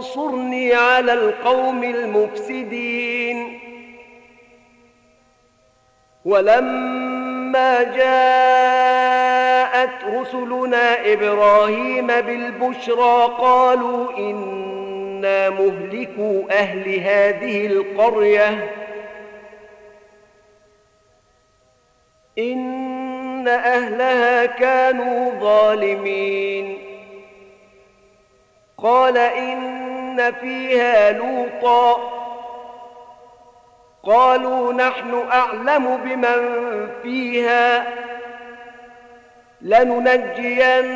انصرني على القوم المفسدين. ولما جاءت رسلنا إبراهيم بالبشرى قالوا إنا مهلكوا أهل هذه القرية. إن أهلها كانوا ظالمين. قال إن فيها لوطا. قالوا نحن أعلم بمن فيها. لننجينه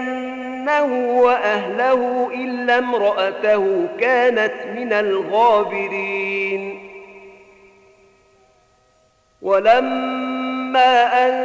وأهله إلا امرأته كانت من الغابرين. ولما أن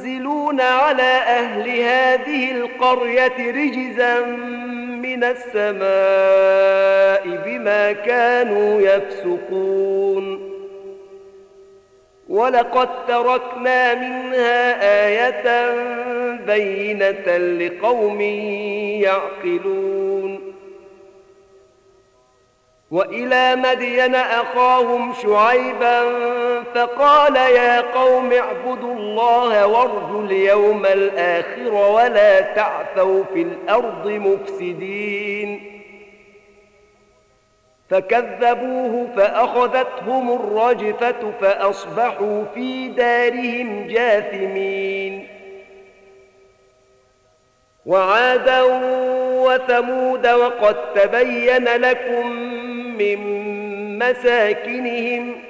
منزلون على أهل هذه القرية رجزا من السماء بما كانوا يفسقون. ولقد تركنا منها آية بينة لقوم يعقلون. وإلى مدين أخاهم شعيبا فقال يا قوم اعبدوا الله وارجوا اليوم الآخر ولا تعثوا في الأرض مفسدين. فكذبوه فأخذتهم الرجفة فأصبحوا في دارهم جاثمين. وعادا وثمود وقد تبين لكم من مساكنهم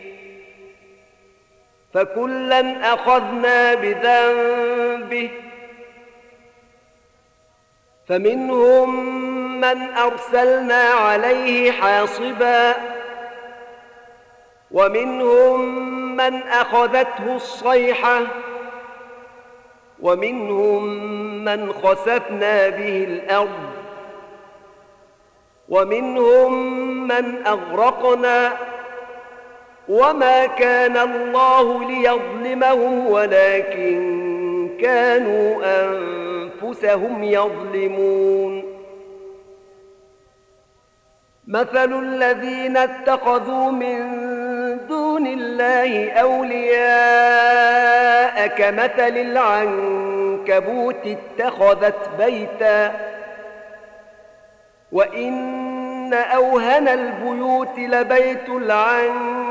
فكلا أخذنا بذنبه. فمنهم من أرسلنا عليه حاصبا ومنهم من أخذته الصيحة ومنهم من خسفنا به الأرض ومنهم من أغرقنا. وما كان الله ليظلمهم ولكن كانوا أنفسهم يظلمون مثل الذين اتخذوا من دون الله أولياء كمثل العنكبوت اتخذت بيتا وإن أوهن البيوت لبيت العنكبوت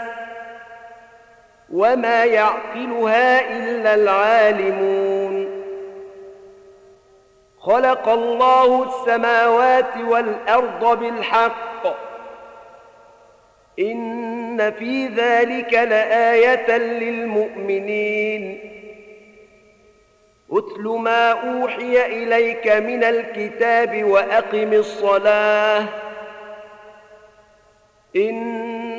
وما يعقلها إلا العالمون خلق الله السماوات والأرض بالحق. إن في ذلك لآية للمؤمنين. اتل ما اوحي اليك من الكتاب واقم الصلاه.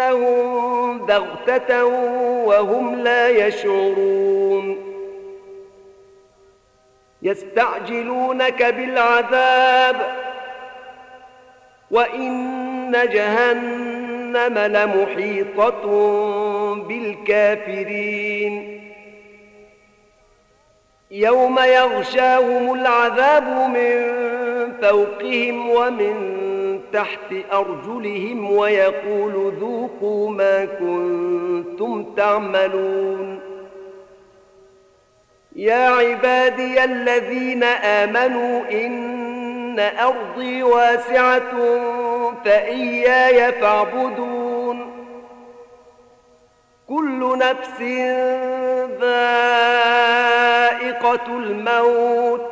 وليأتينهم بغتة وهم لا يشعرون يستعجلونك بالعذاب وإن جهنم لمحيطة بالكافرين يوم يغشاهم العذاب من فوقهم ومن تحت أرجلهم ويقول ذوقوا ما كنتم تعملون. يا عبادي الذين آمنوا إن أرضي واسعة فإياي فاعبدون. كل نفس ذائقة الموت.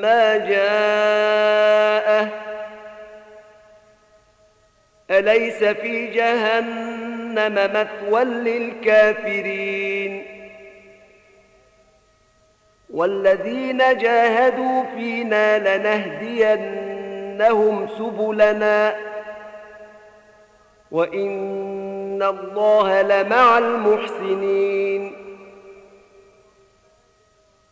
ما جاءه أليس في جهنم مثوى للكافرين والذين جاهدوا فينا لنهدينهم سبلنا وإن الله لمع المحسنين